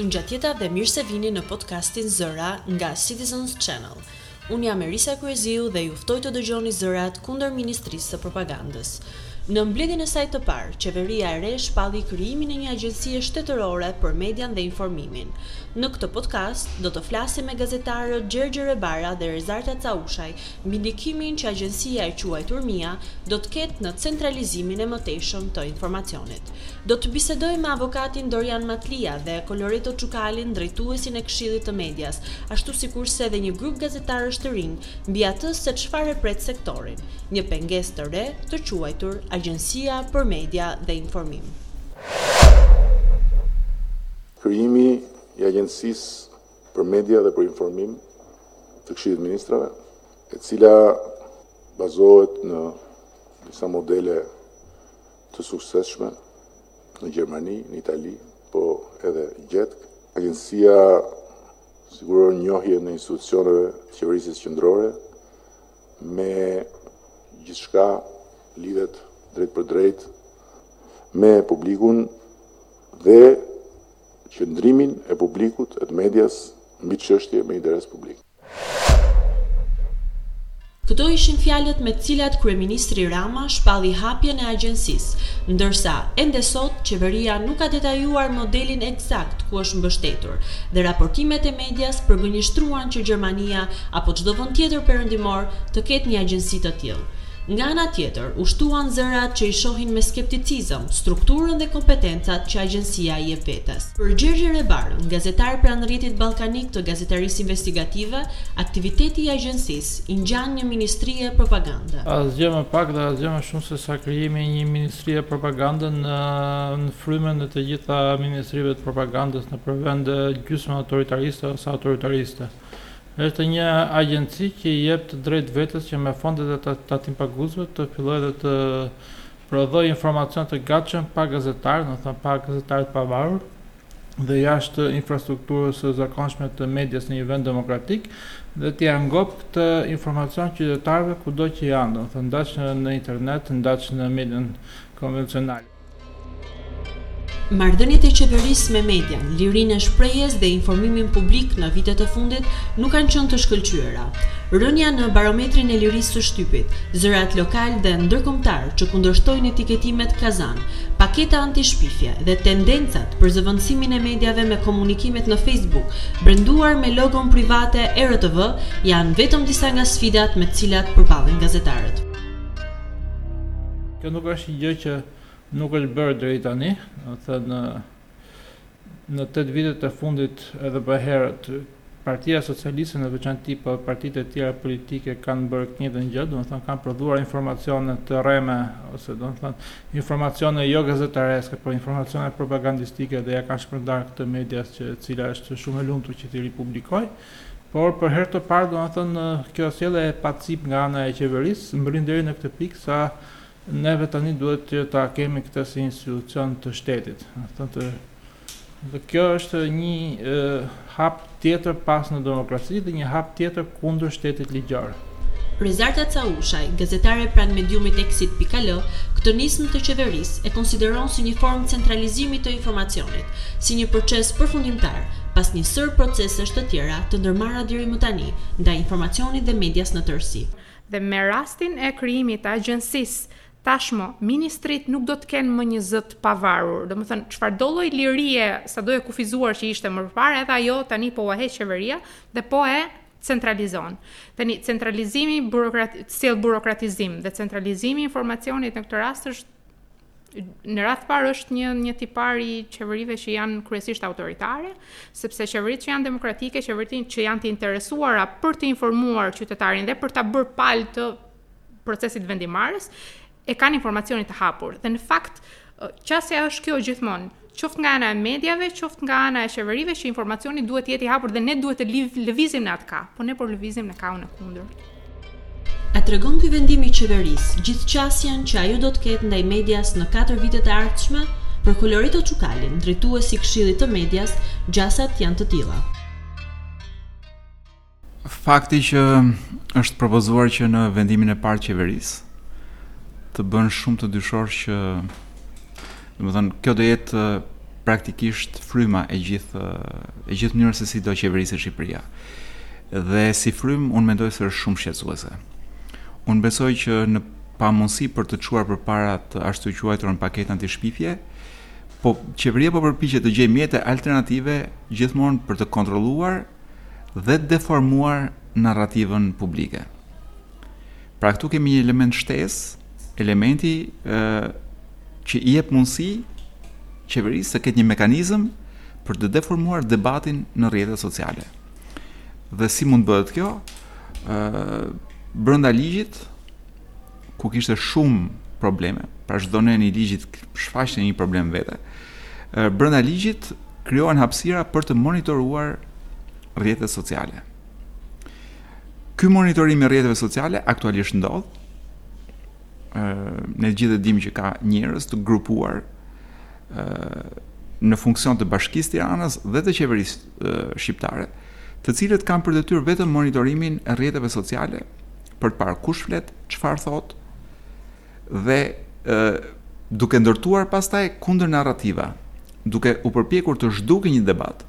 Tungjatjeta dhe mirë se vini në podcastin Zëra nga Citizens Channel. Unë jam Erisa Kryeziu dhe ju ftoj të dëgjoni zërat kundër Ministrisë së Propagandës. Në mbledhjen e saj të parë, qeveria e re shpalli krijimin e një agjencie shtetërore për median dhe informimin. Në këtë podcast do të flasim me gazetarët Gjergj Erebara dhe Rezarta Caushaj mbi ndikimin që agjencia e quajtur MIA do të ketë në centralizimin e mëtejshëm të informacionit. Do të bisedojmë me avokatin Dorian Matlija dhe Koloreto Cukalin drejtuesin e Këshillit të Medias, ashtu sikurse edhe një grup gazetarësh të rinj mbi atë se çfarë e pret sektorin, një pengesë të re të quajtur Agjencia për Media dhe Informim. Krijimi i agjencisë për media dhe për informim të Këshillit të Ministrave, e cila bazohet në disa modele të suksesshme në Gjermani, në Itali, po edhe gjetkë. Agjencia siguron njohjen e institucioneve të qeverisjes qendrore me gjithçka lidhet drejtpërdrejt me publikun dhe qëndrimin e publikut e të medias mbi çështje me interes publik. Këto ishin fjalët me të cilat kryeministri Rama shpalli hapjen e agjencisë, ndërsa ende sot qeveria nuk ka detajuar modelin ekzakt ku është mbështetur dhe raportimet e medias përgënjeshtruan që Gjermania apo çdo vend tjetër perëndimor të ketë një agjenci të tillë. Nga ana tjetër, u shtuan zërat që i shohin me skepticizëm strukturën dhe kompetencat që agjencia i jep vetes. Për Gjergj Erebarën, gazetar pranë rrjetit ballkanik të gazetarisë investigative, aktiviteti i agjencisë i ngjan një ministrie propagande. Asgjë më pak dhe asgjë më shumë sesa krijimi i një ministrie propagande në në frymën e të gjitha ministrive të propagandës nëpër vende gjysmë-autoritariste ose autoritariste. Është një agjenci që i jep të drejtë vetes që me fondet e tatimpaguesve të fillojë dhe të prodhojë informacion të gatshëm pa gazetarë, domethënë pa gazetarë të pavarur dhe jashtë infrastrukturës së zakonshme të medias në një vend demokratik dhe t'ia ngopë këtë informacion qytetarëve kudo që janë, domethënë ndaç në internet, ndaç në median konvencionale. Marrëdhëniet e qeverisë me median, lirinë e shprehjes dhe informimin publik në vitet e fundit nuk kanë qenë të shkëlqyera. Rënia në barometrin e lirisë së shtypit, zërat lokalë dhe ndërkombëtarë që kundërshtojnë etiketimet kazan, paketa antishpifje dhe tendencat për zëvendësimin e mediave me komunikimet në Facebook branduar me logon private ERTV janë vetëm disa nga sfidat me të cilat përballen gazetarët. Kjo nuk është një gjë që nuk është bërë deri tani, domethënë në 8 vitet e fundit edhe më herët Partia Socialiste në veçanti po partitë e tjera politike kanë bërë të njëjtën gjë, domethënë kanë prodhuar informacione të rreme ose domethënë informacione jo gazetareske, por informacione propagandistike dhe ia kanë shpërndarë këtë medias që e cila është shumë e lumtur që t'i ripublikojë. Por për herë të parë domethënë kjo sjellje e pacipë nga ana e qeverisë mbërrin deri në këtë pikë sa neve tani duhet që ta kemi këtë si institucion të shtetit. Domethënë të dhe kjo është një e, hap tjetër pas në demokraci dhe një hap tjetër kundër shtetit ligjor. Rezarta Caushaj, gazetare pranë mediumit Exit.al, këtë nismë të qeverisë e konsideron si një formë centralizimi të informacionit, si një proces përfundimtar, pas një sërë procesesh të tjera të ndërmarra deri më tani, ndaj informacionit dhe medias në tërësi. Dhe me rastin e krijimit të agjencisë, tashmë ministritë nuk do të kenë më një zë të pavarur. Domethënë, çfarëdolloj lirie, sado e kufizuar që ishte më përpara, edhe ajo tani po ua heq qeveria dhe po e centralizon. Tani centralizimi burokrat sjell burokratizim dhe centralizimi i informacionit në këtë rast është në radhë të parë është një një tipar i qeverive që janë kryesisht autoritare, sepse qeveritë që janë demokratike, qeveritë që janë të interesuara për të informuar qytetarin dhe për ta bërë palë të procesit vendimmarrës, e kanë informacionin të hapur dhe në fakt qasja është kjo gjithmonë qoftë nga ana e mediave, qoftë nga ana e qeverive që informacioni duhet të jetë i hapur dhe ne duhet të lëvizim në atë kah, po ne po lëvizim në kahun e kundër. A tregon ky vendim i qeverisë gjithë qasjen që ajo do të ketë ndaj medias në 4 vitet e ardhshme? Për Koloreto Cukalin, drejtues i Këshillit të Medias, gjasat janë të tilla. Fakti që është propozuar që në vendimin e parë qeverisë të bën shumë të dyshor që domethënë kjo do jetë praktikisht fryma e gjithë e gjithë mënyrës se si do qeveriset Shqipëria. Dhe si frymë unë mendoj se është shumë shqetësuese. Unë besoj që në pamundësi për të çuar përpara të ashtuquajturën paketë antishpifje, po qeveria po përpiqet të gjejë mjete alternative gjithmonë për të kontrolluar dhe deformuar narrativën publike. Pra këtu kemi një element shtesë, elementi e, që i jep mundësi qeverisë të ketë një mekanizëm për të deformuar debatin në rrjetet sociale. Dhe si mund bëhet kjo? ë brenda ligjit ku kishte shumë probleme, pra çdo nen i ligjit shfaqte një problem vete. Brenda ligjit krijohen hapësira për të monitoruar rrjetet sociale. Ky monitorim i rrjeteve sociale aktualisht ndodh. Ne të gjithë e dimë që ka njerëz të grupuar në funksion të bashkisë së Tiranës dhe të qeverisë shqiptare, të cilët kanë për detyrë vetëm monitorimin e rrjeteve sociale për të parë kush flet, çfarë thotë dhe ë duke ndërtuar pastaj kundër narrativa, duke u përpjekur të zhdukë një debat,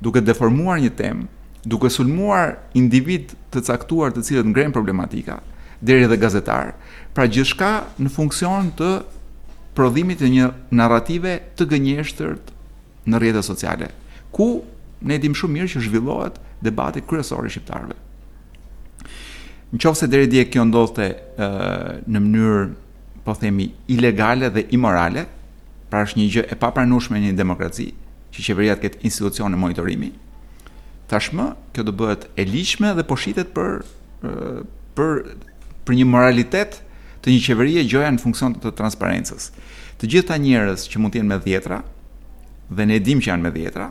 duke deformuar një temë, duke sulmuar individë të caktuar të cilët ngrenë problematika, deri dhe gazetarë, pra gjithçka në funksion të prodhimit të një narrative të gënjeshtërt në rrjetet sociale, ku ne e dimë shumë mirë që zhvillohet debati kryesor i shqiptarëve. Në qoftë se deri dje kjo ndodhte në mënyrë, po themi, ilegale dhe imorale, pra është një gjë e papranueshme në një demokraci, që qeveria të ketë institucione monitorimi, tashmë kjo do bëhet e ligjshme dhe po shitet për për për një moralitet të një qeverie gjoja në funksion të transparencës. Të gjithë këta njerëz që mund të jenë me dhjetra dhe ne e dimë që janë me dhjetra,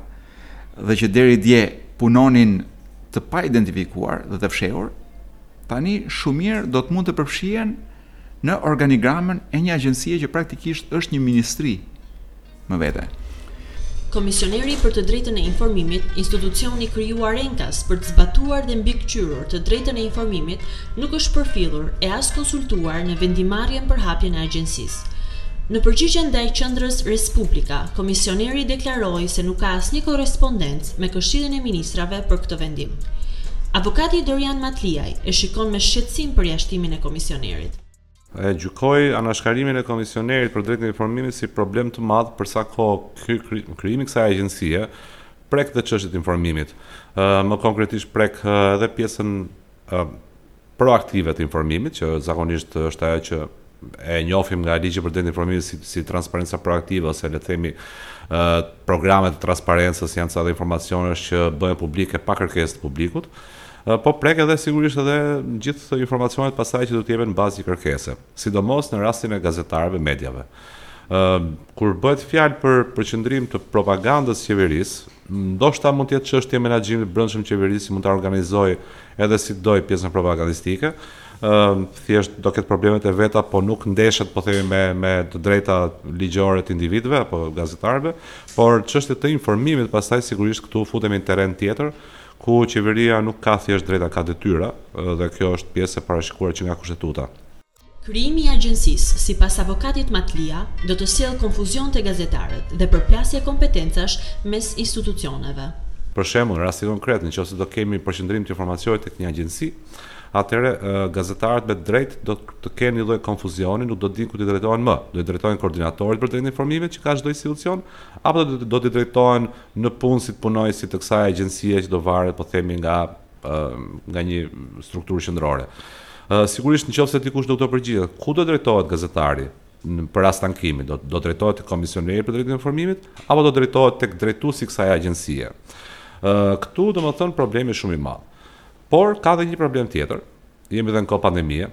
dhe që deri dje punonin të paidentifikuar dhe të fshehur, tani shumë mirë do të mund të përfshihen në organigramën e një agjencie që praktikisht është një ministri më vete. Komisioneri për të drejtën e informimit, institucion i krijuar enkas për të zbatuar dhe mbikëqyrur të drejtën e informimit, nuk është përfillur e as konsultuar në vendimmarrjen për hapjen e agjencisë. Në përgjigje ndaj Qendrës Respublika, komisioneri deklaroi se nuk ka asnjë korrespondencë me Këshillin e Ministrave për këtë vendim. Avokati Dorian Matlija e shikon me shqetësim përjashtimin e komisionerit. E gjykoj anashkalimin e komisionerit për të drejtën e informimit si problem të madh për sa kohë ky krijim i kësaj agjencie prek dhe çështjet e informimit, më konkretisht prek edhe pjesën proaktive të informimit, që zakonisht është ajo që e njofim nga ligji për të drejtën e informimit si, si transparenca proaktive ose le të themi programet e transparencës janë ato informacione që bëhen publike pa kërkesë të publikut, po prek edhe sigurisht edhe gjithë informacionet pastaj që do të jepen në bazë një kërkese, sidomos në rastin e gazetarëve, mediave. Kur bëhet fjalë për përqendrim të propagandës së qeverisë, Ndoshta mund të jetë çështje menaxhimi të brendshëm qeverisë si mund ta organizojë edhe si të dojë pjesën propagandistike. Thjesht do ketë problemet e veta, po nuk ndeshet po themi me me të drejta ligjore të individëve apo gazetarëve, por çështje të informimit pastaj sigurisht këtu futemi në terren tjetër ku qeveria nuk ka thjesht drejta, ka detyra dhe kjo është pjesë e parashikuar që nga Kushtetuta. Krijimi i agjencisë, sipas avokatit Matlia, do të sjellë konfuzion te gazetarët dhe përplasje kompetencash mes institucioneve. Për shembull, rasti konkret, në qoftë se do kemi përqendrim të informacionit tek një agjenci, atëherë gazetarët me të drejtë do të kenë një lloj konfuzioni, nuk do të dinë ku t'i drejtohen më. Do t'i drejtohen koordinatorit për drejtën e informimit që ka çdo institucion, apo do t'i drejtohen nëpunësit, punonjësit të kësaj agjencie që do varet, po themi, nga nga një strukturë qendrore. Sigurisht në qoftë se dikush do këto përgjigje, ku do drejtohet gazetari për rast ankimi, do drejtohet te Komisioneri për Drejtën e Informimit apo do drejtohet tek drejtuesi i kësaj agjencie. Këtu domethënë problemi është shumë i madh. Por ka edhe një problem tjetër, Jemi dhe në kohë pandemie,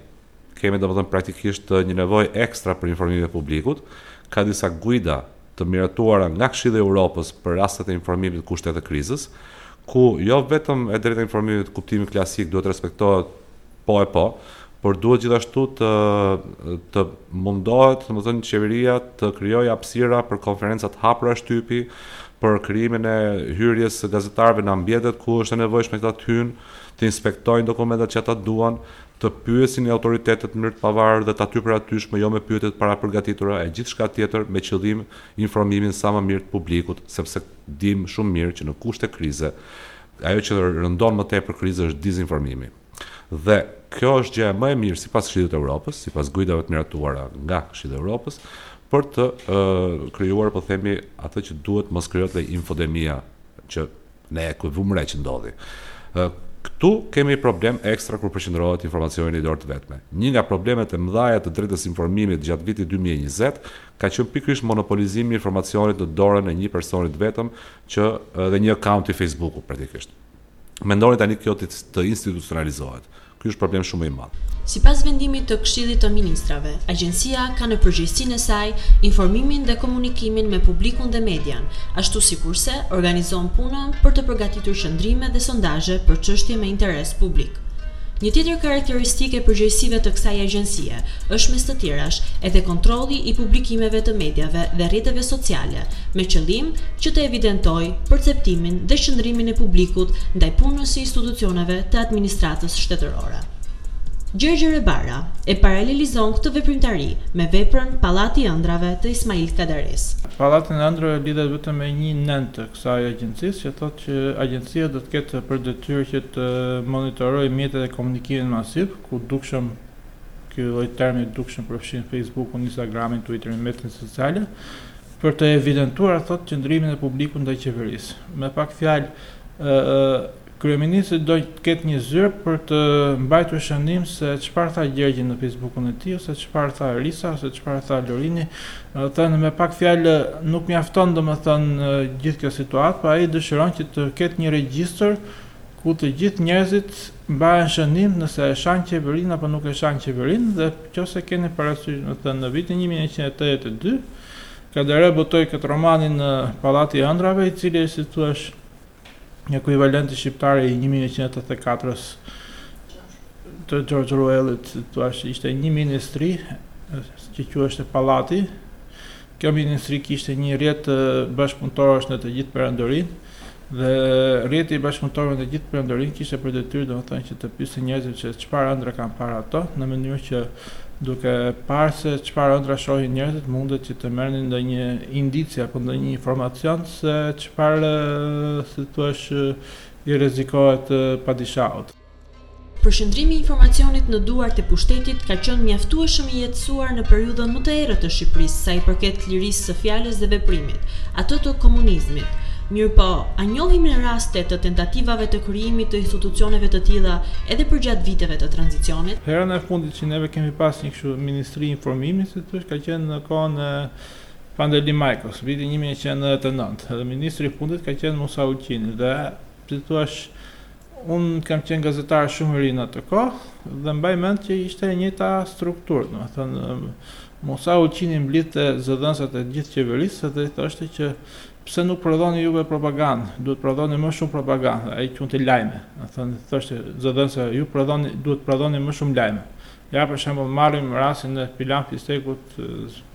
kemi domethënë praktikisht një nevojë ekstra për informimin e publikut, ka disa guida të miratuara nga Këshilli i Europës për rastet e informimit në kushte të krizës, ku jo vetëm e drejta e informimit në kuptimin klasik duhet të respektohet po e po, por duhet gjithashtu të të mundohet, domethënë qeveria të krijojë hapësira për konferenca të hapura shtypi, për krijimin e hyrjes së gazetarëve në ambientet ku është e nevojshme që ata të hyjnë, të inspektojnë dokumentat që ata duan, të pyesin autoritetet në mënyrë të pavarur dhe t'aty për atyshme jo me pyetje të parapërgatitura e gjithçka tjetër me qëllim informimin sa më mirë të publikut sepse dimë shumë mirë që në kushte krize ajo që rëndon më tepër krizën është dizinformimi dhe kjo është gjëja më e mirë sipas Këshillit të Evropës, sipas guidave të miratuara nga Këshilli i Evropës për të krijuar po themi atë që duhet të mos krijohet infodemia që Ne e vumë re që ndodhi. Këtu kemi problem ekstra kur përqendrohet informacioni në një dorë të vetme. Një nga problemet e mëdha të drejtës informimit gjatë vitit dy mijë e njëzet ka qenë pikërisht monopolizimi i informacionit në dorën e një personi të vetëm që dhe një akaunti Fejsbuku praktikisht. Mendoni tani kjo të institucionalizohet? Ky është problem shumë më i madh. Sipas vendimit të Këshillit të Ministrave, agjencia ka në përgjegjësinë e saj informimin dhe komunikimin me publikun dhe median, ashtu sikurse organizon punën për të përgatitur qëndrime dhe sondazhe për çështje me interes publik. Një tjetër karakteristikë e përgjegjësive të kësaj agjencie është mes të tjerash edhe kontrolli i publikimeve të mediave dhe rrjeteve sociale, me qëllim që të evidentojë perceptimin dhe qëndrimin e publikut ndaj punës së institucioneve të administratës shtetërore. Gjergj Erebara e paralelizon këtë veprimtari me veprën Pallati i Ëndrrave të Ismail Kadaresë. Pallatin e Ëndrrave lidhet vetëm me një nen të kësaj agjencisë që thotë që agjencia do të ketë për detyrë që të monitorojë mjetet e komunikimit masiv, ku dukshëm Ky lloj termi dukshëm përfshin Facebook-un, Instagram-in, Twitter-in, mjetet sociale për të evidentuar thotë qëndrimin e publikut ndaj qeverisë. Me pak fjalë, kryeministri do të ketë një zyrë për të mbajtur shënim se çfarë tha Gjergji në Facebookun e tij ose çfarë tha Risa ose çfarë tha Lorini. Domethënë me pak fjalë nuk mjafton domethënë gjithë kjo situatë, por ai dëshiron që të ketë një regjistër ku të gjithë njerëzit Mbahen shënim nëse e shan qeverinë apo nuk e shan qeverinë dhe qoftë se keni parasysh domethënë në vitin një mijë e nëntëqind e tetëdhjetë e dy Kadare botoi këtë romanin Pallati i Ëndrrave i cili është si thua ekuivalenti shqiptar i një mijë e nëntëqind e tetëdhjetë e katrës të George Orwellit si thua ishte një ministri që quheshte Pallati Kjo ministri kishte një rrjet bashkëpunëtorësh në të gjithë perandorinë dhe rrjeti i bashkëpunëtorëve në të gjithë perandorinë kishte për detyrë domethënë që të pyeste njerëzit se çfarë ëndrra kanë parë ato në mënyrë që duke parë se çfarë ëndrra shohin njerëzit mundet që të merrnin ndonjë indicie apo ndonjë informacion se çfarë si thua i rrezikohet padishahut. Përqendrimi i informacionit në duart e pushtetit ka qenë mjaftueshëm i jetësuar në periudhën më të errët të Shqipërisë sa i përket lirisë së fjalës dhe veprimit, atë të komunizmit. Mirëpo, a njohim ne raste të tentativave të krijimit të institucioneve të tilla edhe përgjatë viteve të tranzicionit? Herën e fundit që neve kemi pas një kështu Ministri Informimi, si thua, ka qenë në kohën e Pandeli Majkos, vitin një mijë e nëntëqind e nëntëdhjetë e nëntë. Edhe ministri i fundit ka qenë Musa Ulqini dhe si thua Unë kam qenë gazetar shumë i ri në atë kohë dhe mbaj mend që ishte e njëjta strukturë, domethënë Musa Ulqini mblidhte zëdhënësat e gjithë qeverisë dhe i thoshte që pse nuk prodhoni juve propagandë, duhet prodhoni më shumë propagandë, ai i quante lajme, domethënë thoshte zëdhënësve ju prodhoni duhet prodhoni më shumë lajme. Ja për shembull marrim rastin e filan fistekut,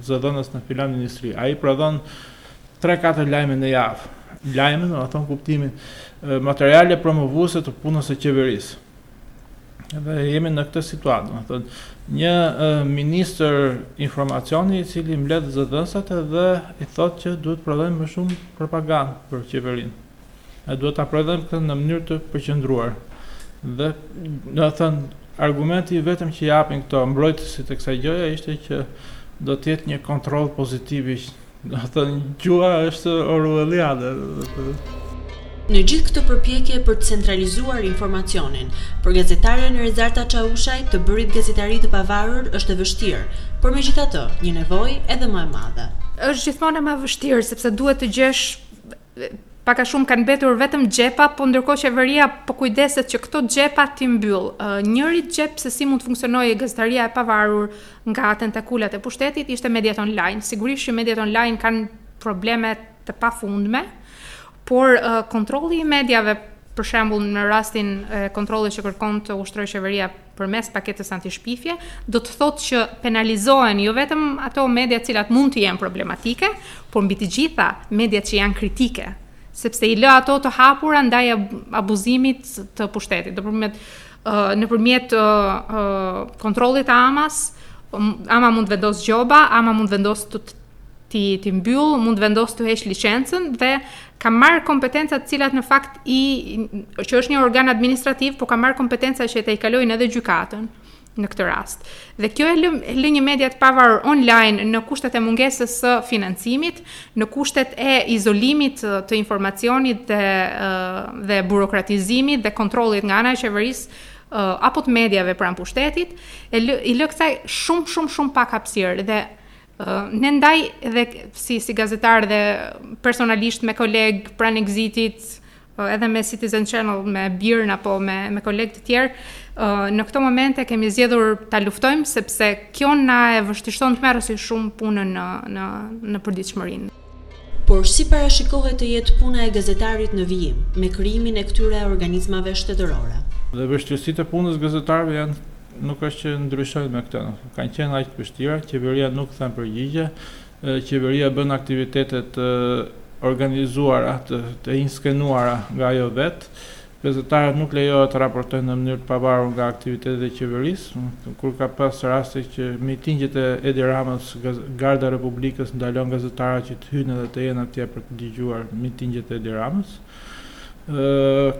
zëdhënës në filan ministri. Ai prodhon tre katër lajme në javë, lajme domethënë në kuptimin materiale promovuese të punës së qeverisë. Dhe jemi në këtë situatë, domethënë, një ministër informacioni i cili mbledh zëdhënësat dhe i thotë që duhet të prodhojmë më shumë propagandë për qeverinë. Ne duhet ta prodhojmë këtë në mënyrë të përqendruar. Dhe domethënë argumenti i vetëm që japin këto mbrojtësit e kësaj gjëje ishte që do të jetë një kontroll pozitiv i Domethënë gjuha është orwelliane. Në gjithë këtë përpjekje për të centralizuar informacionin, për gazetaren Rezarta Çaushaj të bërit gazetari të pavarur është e vështirë, por megjithatë, një nevojë edhe më e madhe. Është gjithmonë më e vështirë sepse duhet të gjesh pak a shumë kanë mbetur vetëm xhepa, po ndërkohë qeveria po kujdeset që këto xhepa t'i mbyllë. Njëri xhep se si mund të funksionojë gazetaria e pavarur nga tentakulat e pushtetit ishte mediat online. Sigurisht që mediat online kanë probleme të pafundme, por kontrolli i mediave për shembull në rastin e kontrollit që kërkon të ushtrojë qeveria përmes paketës antishpifje, do të thotë që penalizohen jo vetëm ato media të cilat mund të jenë problematike, por mbi të gjitha mediat që janë kritike, sepse i lë ato të hapura ndaj abuzimit të pushtetit. Do përmet nëpërmjet kontrollit të AMA-s, AMA mund të vendosë gjoba, AMA mund të vendosë të t'i t'i mbyllë, mund të vendosë të heqë licencën dhe ka marrë kompetenca të cilat në fakt i që është një organ administrativ, por ka marrë kompetenca që ia kalojnë edhe gjykatën në këtë rast. Dhe kjo e lë, e lë një media të pavarur online në kushtet e mungesës së financimit, në kushtet e izolimit të informacionit dhe dhe burokratizimit dhe kontrollit nga ana e qeverisë apo të mediave pranë pushtetit, e lë, i lë kësaj shumë shumë shumë pak hapësirë dhe Ne ndaj dhe si si gazetar dhe personalisht me kolegë pranë Exit-it, edhe me Citizen Channel, me Birn apo me me kolegë të tjerë, në këto momente kemi zgjedhur ta luftojmë sepse kjo na e vështirëson tmerrësisht shumë punën në në në përditshmërinë. Por si parashikohet të jetë puna e gazetarit në vijim me krijimin e këtyre organizmave shtetërore? Dhe vështirësitë e punës gazetarëve janë Nuk është që ndryshojnë me këtë. Kanë qenë aq të vështira, qeveria nuk kthen përgjigje, qeveria bën aktivitete të organizuara, të, të inskenuara nga ajo vetë. Gazetarët nuk lejohen të raportojnë në mënyrë të pavarur nga aktivitetet e qeverisë. Kur ka pas raste që mitingjet e Edi Ramës, Garda e Republikës ndalon gazetarët që të hyjnë dhe të jenë atje për të dëgjuar mitingjet e Edi Ramës.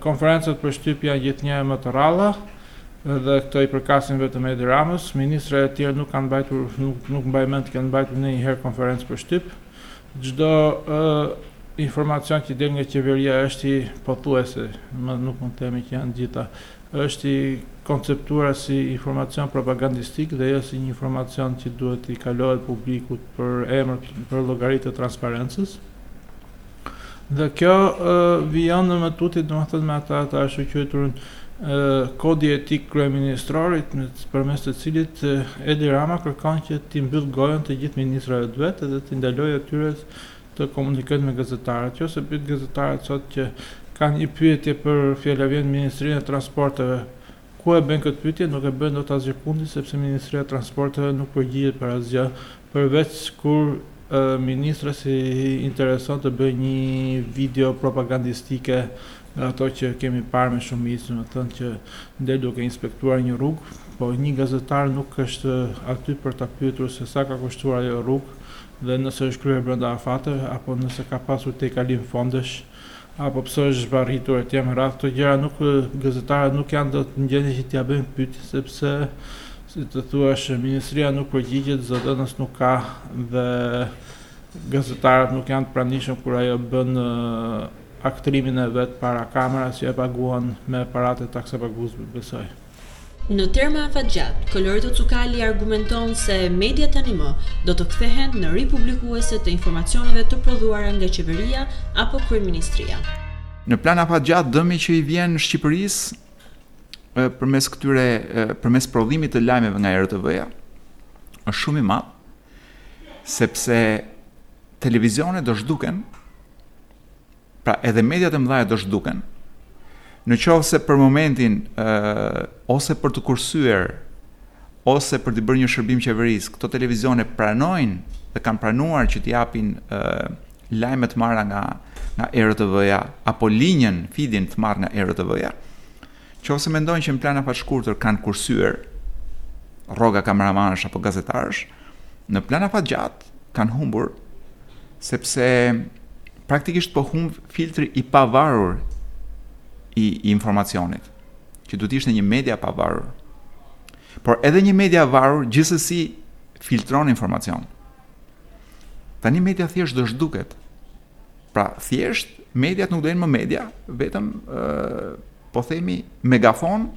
Konferencat për shtyp janë gjithnjë e më të rralla. Dhe këto i përkasin vetëm Edi Ramës, ministrat e tjerë nuk kanë mbajtur, nuk, nuk mbaj mend të kenë mbajtur ndonjëherë konferencë për shtyp. Çdo e, informacion që del nga qeveria është i pothuajse, me nuk mund të themi që janë të gjitha, është i konceptuar si informacion propagandistik dhe jo si një informacion që duhet t'i kalohet publikut për emër, për llogari të transparencës. Dhe kjo vijon më tutje, domethënë me atë të ashtuquajturin kodi etik i kryeministrit nëpërmjet të cilit Edi Rama kërkon që t'i mbyllë gojën të gjithë ministrave të vet dhe t'i ndalojë atyre të komunikojnë me gazetarët. Kjo sepse gazetarët sot që kanë një pyetje për fjala vjen Ministrinë e Transporteve Ku e bën këtë pyetje nuk e bën dot asgjëkundi sepse ministria e transporteve nuk përgjigjet për asgjë përveç kur ministres i intereson të bëjë nji video propagandistike nga ato që kemi parë me shumicë domethënë që del duke inspektuar një rrugë po nji gazetar nuk është aty për ta pyetur se sa ka kushtuar ajo rrugë dhe nëse është kryer brenda afateve apo nëse ka pasur tejkalim fondesh apo pse është zvarritur e tjerë me radhë këto gjëra nuk gazetarët nuk janë dot në gjendje që t'ia bëjnë pyetje sepse si të thuash ministria nuk përgjigjet zëdhënës nuk ka dhe gazetarët nuk janë të pranishëm kur ajo bën aktrimin e vet para kameras që e paguan me paratë e taksapaguesve besoj Në terma afatgjatë, Koloreto Cukali argumenton se mediat tanimë do të kthehen në ripublikuese të informacioneve të prodhuara nga qeveria apo kryeministria. Në plan afatgjatë, dëmi që i vjen Shqipërisë përmes këtyre përmes prodhimit të lajmeve nga ERTV-ja është shumë i madh, sepse televizionet do zhduken Pra edhe mediat e mëdha do zhduken. Në qoftë se për momentin ë ose për të kursyer ose për t'i bërë një shërbim qeverisë, këto televizione pranojnë dhe kanë pranuar që të japin ë lajme të marra nga nga ERTV-ja apo linjën feedin të marrë nga ERTV-ja. Qoftë se mendojnë që në plan afatshkurtër kanë kursyer rroga kameramanësh apo gazetarësh, në plan afatgjatë kanë humbur sepse praktikisht po humb filtri i pavarur i, i informacionit, që duhet të ishte një media e pavarur. Por edhe një media e varur gjithsesi filtron informacion. Tani media thjesht do zhduket. Pra, thjesht, mediat nuk do jenë më media, vetëm, po themi, megafon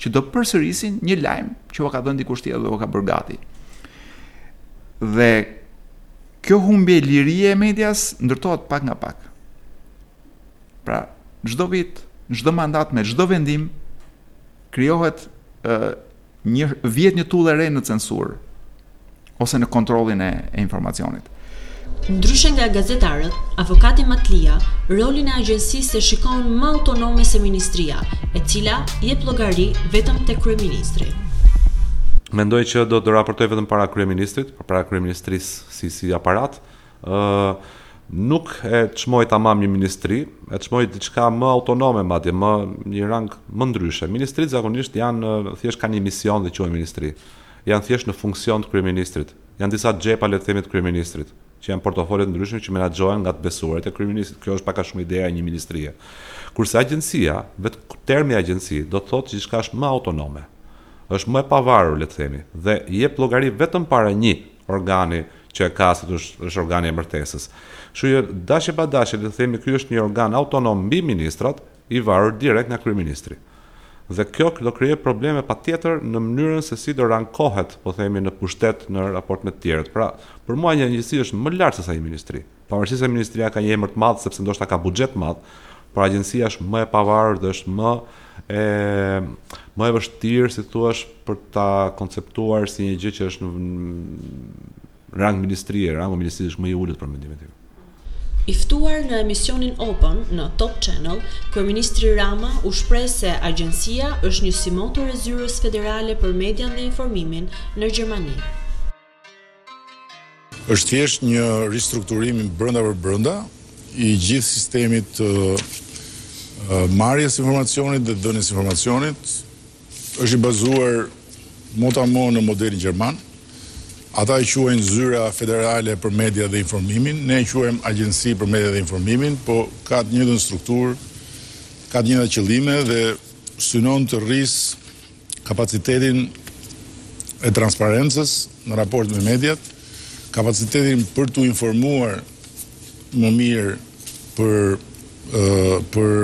që do përsërisin një lajm që ua ka dhënë dikush tjetër dhe ua ka bërë gati. Dhe kjo humbje e lirisë e medias ndërtohet pak nga pak. Pra, çdo vit, çdo mandat me çdo vendim, krijohet Një vihet një tullë e re në censurë ose në kontrollin e, e informacionit. Ndryshe nga gazetarët, avokati Matlija rolin e agjencisë e shikon më autonome se ministria, e cila jep llogari vetëm tek kryeministri. Mendoj që do të raportojë vetëm para kryeministrit, por para kryeministrisë si si aparat, Ë nuk e çmoj tamam një ministri, e çmoj diçka më autonome madje, në një rang më ndryshe. Ministritë zakonisht janë thjesht kanë një mision dhe quhen ministri. Janë thjesht në funksion të kryeministrit. Janë disa xhepa le të themi të kryeministrit, që janë portofole të ndryshme që menaxhohen nga të besuarit e kryeministrit. Kjo është pak a shumë ideja e një ministrie. Kurse agjencia, vetë termi agjenci do të thotë që diçka është më autonome. Është më e pavarur le të themi dhe jep llogari vetëm para një organi që e ka, se të është, është organi i emërtesës. Kështu që, dashje pa dashje, le të themi, ky është një organ autonom mbi ministrat, i varur direkt nga kryeministri. Dhe kjo do krijojë probleme patjetër në mënyrën se si do rankohet, po themi, në pushtet në raport me të tjerët. Pra, për mua një agjenci është më lart se sa një ministri. Pavarësisht se ministria ka një emër të madh sepse ndoshta ka buxhet të madh, por agjencia është më e pavarur dhe është më e më e vështirë, si thua, për ta konceptuar si një gjë që është në rang ministrie, rangu i ministrisë është më i ulët për mendimin tim. I ftuar në emisionin Open në Top Channel, kryeministri Rama u shpreh se agjencia është një simotër e Zyrës Federale për Median dhe Informimin në Gjermani. Është thjesht një ristrukturim brenda për brenda i gjithë sistemit të marrjes së informacionit dhe dhënies së informacionit. Është i bazuar mot a mot në modelin gjerman. Ata e quajnë zyra federale për media dhe informimin, ne e quajmë agjenci për media dhe informimin, po ka të njëjtën strukturë, ka të njëjtat qëllime dhe synon të rrisë kapacitetin e transparencës në raport me mediat, kapacitetin për t'u informuar më mirë për për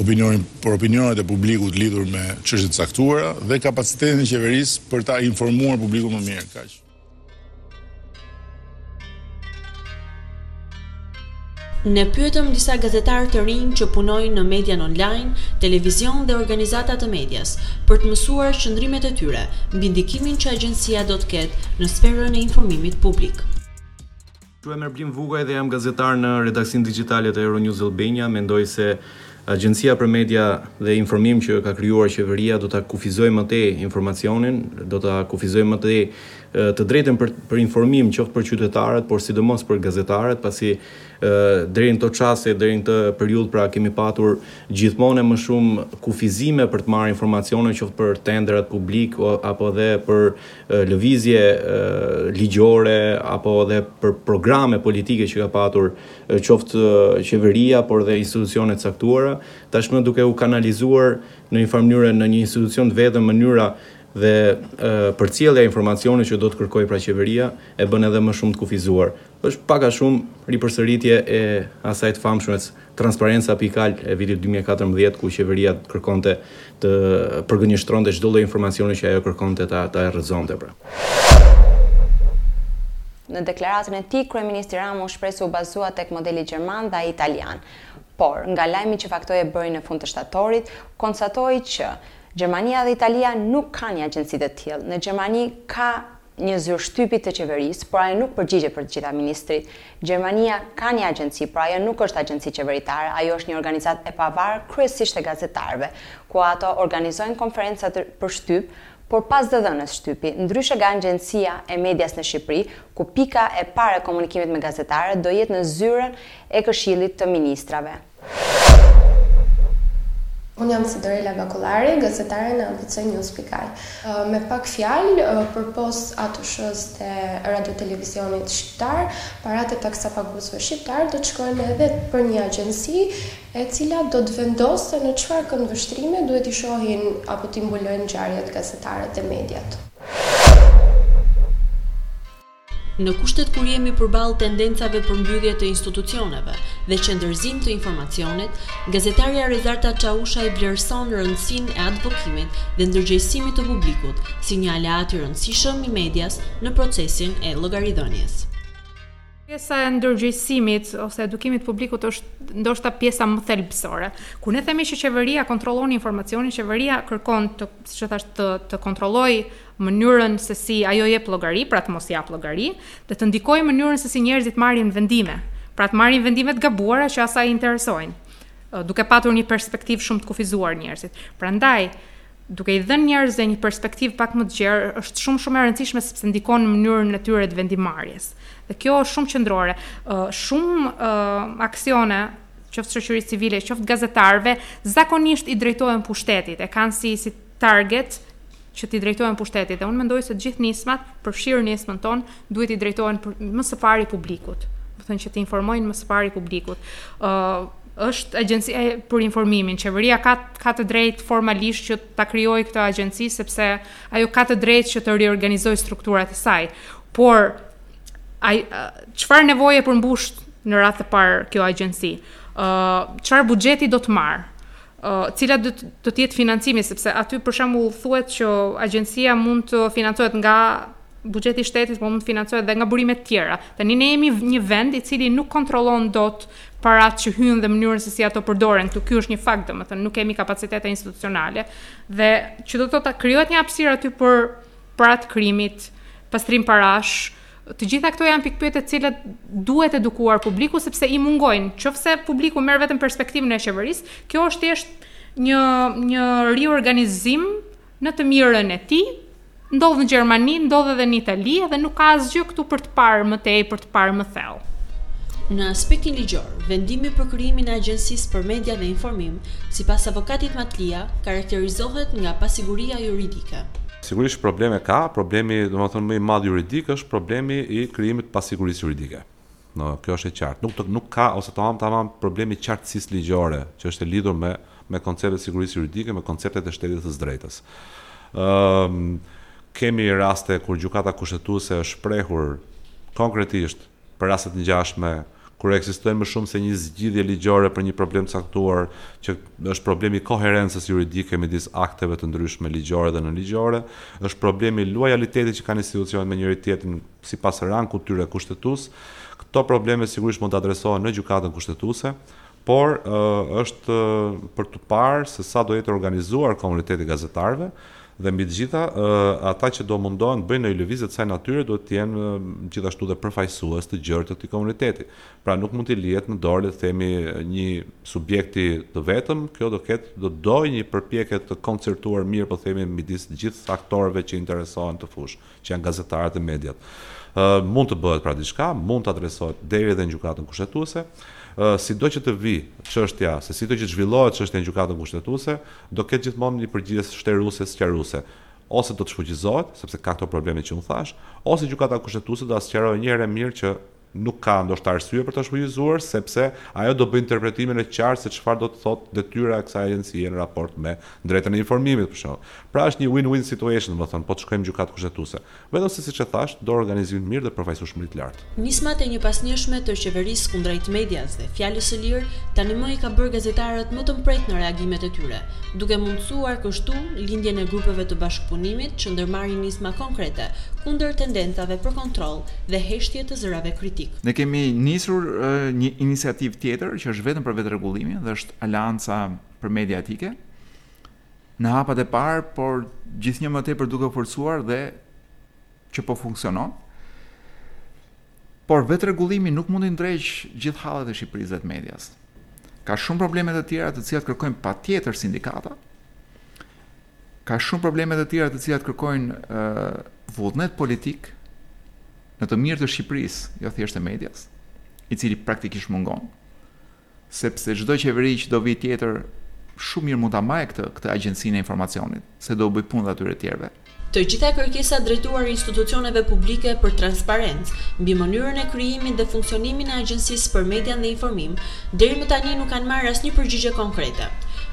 opinionin për opinionet e publikut lidhur me çështje të caktuara dhe kapacitetin e qeverisë për ta informuar publikun më mirë. Kaq. Ne pyetëm disa gazetarë të rinj që punojnë në median online, televizion dhe organizata të medias, për të mësuar qëndrimet e tyre mbi ndikimin që agjencia do të ketë në sferën e informimit publik. Quhem Erblin Vukaj dhe jam gazetar në redaksinë digjitale të Euronews Albania. Mendoj se agjencia për media dhe informim që ka krijuar qeveria do ta kufizojë më tej informacionin, do ta kufizojë më tej të drejtën për për informim qoftë për qytetarët, por sidomos për gazetarët, pasi deri në këto çaste, deri në këtë periudhë pra kemi patur gjithmonë e më shumë kufizime për të marrë informacione qoftë për tenderat publikë apo edhe për lëvizje ligjore apo edhe për programe politike që ka patur qoftë qeveria, por dhe institucione të caktuara, tashmë duke u kanalizuar në një farë mënyre në një institucion të vetëm mënyra dhe përcjellja e informacionit që do të kërkojë pra qeveria e bën edhe më shumë të kufizuar. Është pak a shumë ripërsëritje e asaj të famshmes transparenca pikë al e vitit dy mijë e katërmbëdhjetë ku qeveria kërkonte të përgënjeshtronte çdo lloj informacioni që ajo kërkonte ta ta rrëzonte pra. Në deklaratën e tij, kryeministri Rama u shpreh se u bazua tek modeli gjerman dhe ai italian. Por, nga lajmi që Faktoje bëri në fund të shtatorit, konstatoi që Gjermania dhe Italia nuk kanë një agjenci të tillë. Në Gjermani ka një zyrë shtypi të qeverisë, por ajo nuk përgjigjet për të gjitha ministritë. Gjermania ka një agjenci, por ajo nuk është agjenci qeveritare, ajo është një organizatë e pavarur kryesisht e gazetarëve, ku ato organizojnë konferenca për shtyp, por pa zëdhënës shtypi, ndryshe nga Agjencia e Medias në Shqipëri, ku pika e parë e komunikimit me gazetarët do jetë në zyrën e Këshillit të Ministrave. Unë jam Sidorela Bakollari, gazetare në ABC News pikë al. Me pak fjalë, përpos ATSH-së dhe Radio Televizionit Shqiptar, paratë e taksapaguesve shqiptarë do të shkojnë edhe për një agjensi e cila do të vendosë se në çfarë këndvështrimi duhet t'i shohin apo t'i mbulojnë ngjarjet gazetarët dhe mediat. Në kushtet kur jemi përballë tendencave për mbyllje të institucioneve dhe qendërzim të informacionit, gazetarja Rezarta Çaushaj vlerëson rëndësinë e advokimit dhe ndërgjegjësimit të publikut si një aleat i rëndësishëm i medias në procesin e llogaridhënies. Pjesa e ndërgjegjësimit ose edukimit të publikut është ndoshta pjesa më thelbësore. Kur ne themi që qeveria kontrollon informacionin, qeveria kërkon të, siç e thashë, të, të kontrollojë mënyrën se si ajo jep llogari, pra të mos japë llogari, dhe të ndikojë mënyrën se si njerëzit marrin vendime, pra të marrin vendime të gabuara që asaj i interesojnë, duke patur një perspektivë shumë të kufizuar njerëzit. Prandaj, duke i dhënë njerëzve një perspektivë pak më të gjerë, është shumë shumë e rëndësishme sepse ndikon në mënyrën e tyre të vendimmarrjes. Dhe kjo është shumë qëndrore. Shumë aksione qoftë shoqërisë civile, qoftë gazetarëve, zakonisht i drejtohen pushtetit, e kanë si si target që t'i drejtohen pushtetit dhe unë mendoj se të gjithë nismat, përfshirë nismën tonë, duhet t'i drejtohen për, më së pari publikut. Domethënë që t'i informojnë më së pari publikun. Uh, është agjenci për informimin. Qeveria ka ka të drejtë formalisht që ta krijojë këtë agjenci sepse ajo ka të drejtë që të riorganizojë strukturat e saj. Por ai çfarë nevoje përmbush në radhë të parë kjo agjenci? Ë uh, çfarë buxheti do të marrë? Cili do të jetë financimi sepse aty për shembull thuhet që agjencia mund të financohet nga buxheti i shtetit, por mund të financohet edhe nga burime të tjera. Tani ne jemi një vend i cili nuk kontrollon dot paratë që hyjnë dhe mënyrën se si ato përdoren. Këtu ky është një fakt, domethënë nuk kemi kapacitete institucionale dhe që do të thotë krijohet një hapësirë aty për paratë e krimit, pastrim parash, Të gjitha këto janë pikëpyetje të cilat duhet edukuar publiku sepse i mungojnë. Qofse publiku merr vetëm perspektivën e qeverisë, kjo është thjesht një një riorganizim në të mirën e tij. Ndodh në Gjermani, ndodh edhe në Itali dhe nuk ka asgjë këtu për të parë më tej, për të parë më thellë. Në aspektin ligjor, vendimi për krijimin e Agjencisë për Media dhe Informim, sipas avokatit Matlia, karakterizohet nga pasiguria juridike. Sigurisht probleme ka, problemi domethënë më i madh juridik është problemi i krijimit të pasigurisë juridike. No, kjo është e qartë. Nuk të, nuk ka ose tamam tamam problemi i qartësisë ligjore që është e lidhur me me konceptet e sigurisë juridike, me konceptet e shtetit të së drejtës. Ëm kemi raste kur gjykata kushtetuese është shprehur konkretisht Për raste të ngjashme, kur ekzistojnë më shumë se një zgjidhje ligjore për një problem të caktuar, që është problemi i koherencës juridike midis akteve të ndryshme ligjore dhe nënligjore, është problemi i lojalitetit që kanë institucionet me njëri-tjetrin sipas rangut të tyre kushtetues, këto probleme sigurisht mund të adresohen në Gjykatën Kushtetuese, Por është për të parë se sa do jetë organizuar komuniteti i gazetarëve dhe mbi të gjitha ata që do mundohen të bëjnë ndonjë lëvizje të kësaj natyre duhet të jenë gjithashtu dhe përfaqësues të gjerë të këtij komuniteti. Pra nuk mund t'i lihet në dorë le të themi një subjekti të vetëm, kjo do ketë do dojë një përpjekje të koncertuar mirë po themi midis të gjithë aktorëve që interesohen në këtë fushë. që janë gazetarët dhe mediat. Ë mund të bëhet pra diçka, mund të adresohet deri edhe në gjykatën kushtetuese. Ë sido që të vi çështja, se sido që të zhvillohet çështja në gjykatën kushtetuese, do ketë gjithmonë një përgjigje shteruese, sqaruese ose do të shfuqizohet, sepse ka këto probleme që unë thash, ose gjykata kushtetuese do ta sqarojë një herë e mirë që nuk ka ndoshta arsye për ta shfuqizuar, sepse ajo do bëjë interpretimin e qartë se çfarë do të thotë detyra e kësaj agjencie në raport me drejtën e informimit, për shembull. Pra është një win-win situation, domethënë, po të shkojmë në Gjykatë Kushtetuese. Vetëm se, siç e thashë, do organizim të mirë dhe përfaqësueshmëri të lartë. Nismat e njëpasnjëshme të qeverisë kundrejt medias dhe fjalës së lirë tani më i ka bërë gazetarët më të mprehtë në reagimet e tyre, duke mundësuar kështu lindjen e grupeve të bashkëpunimit që ndërmarrin nisma konkrete kundër tendencave për kontroll dhe heshtje të zërave kritik. Ne kemi nisur një iniciativë tjetër që është vetëm për vetërregullimin dhe është Aleanca për Media Etike, në hapat e parë, por gjithnjë më tepër duke u forcuar dhe që po funksionon. Por vetërregullimi nuk mund t'i ndreqë gjithë hallet e Shqipërisë dhe të medias. Ka shumë probleme të tjera të cilat kërkojnë patjetër sindikata. Ka shumë probleme të tjera të cilat kërkojnë vullnet politik në të mirë të Shqipërisë, jo thjesht e medias, i cili praktikisht mungon. Sepse çdo qeveri që do vi tjetër shumë mirë mund ta mbajë këtë këtë agjencinë e informacionit, se do u bëj punë edhe atyre të tjerëve. Të gjitha kërkesat drejtuar institucioneve publike për transparencë mbi mënyrën e krijimit dhe funksionimin e Agjencisë për Median dhe Informim, Deri më tani nuk kanë marrë asnjë përgjigje konkrete.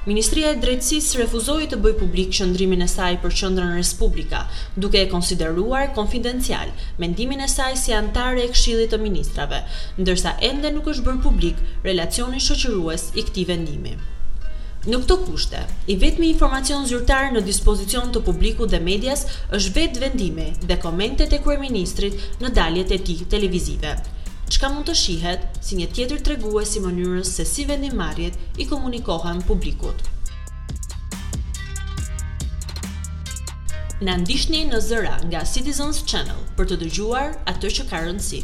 Ministria e Drejtësisë refuzoi të bëjë publik qëndrimin e saj për Qendrën Res Publica, duke e konsideruar konfidencial mendimin e saj si anëtare e Këshillit të Ministrave, ndërsa ende nuk është bërë publik relacioni shoqërues i këtij vendimi. Në këto kushte, i vetmi informacion zyrtar në dispozicion të publikut dhe medias është vetë vendimi dhe komentet e kryeministrit në daljet e tij televizive. çka mund të shihet si një tjetër tregues i mënyrës se si vendimmarrjet i komunikohen publikut. Na ndiqni në Zëra nga Citizens Channel për të dëgjuar atë që ka rëndësi.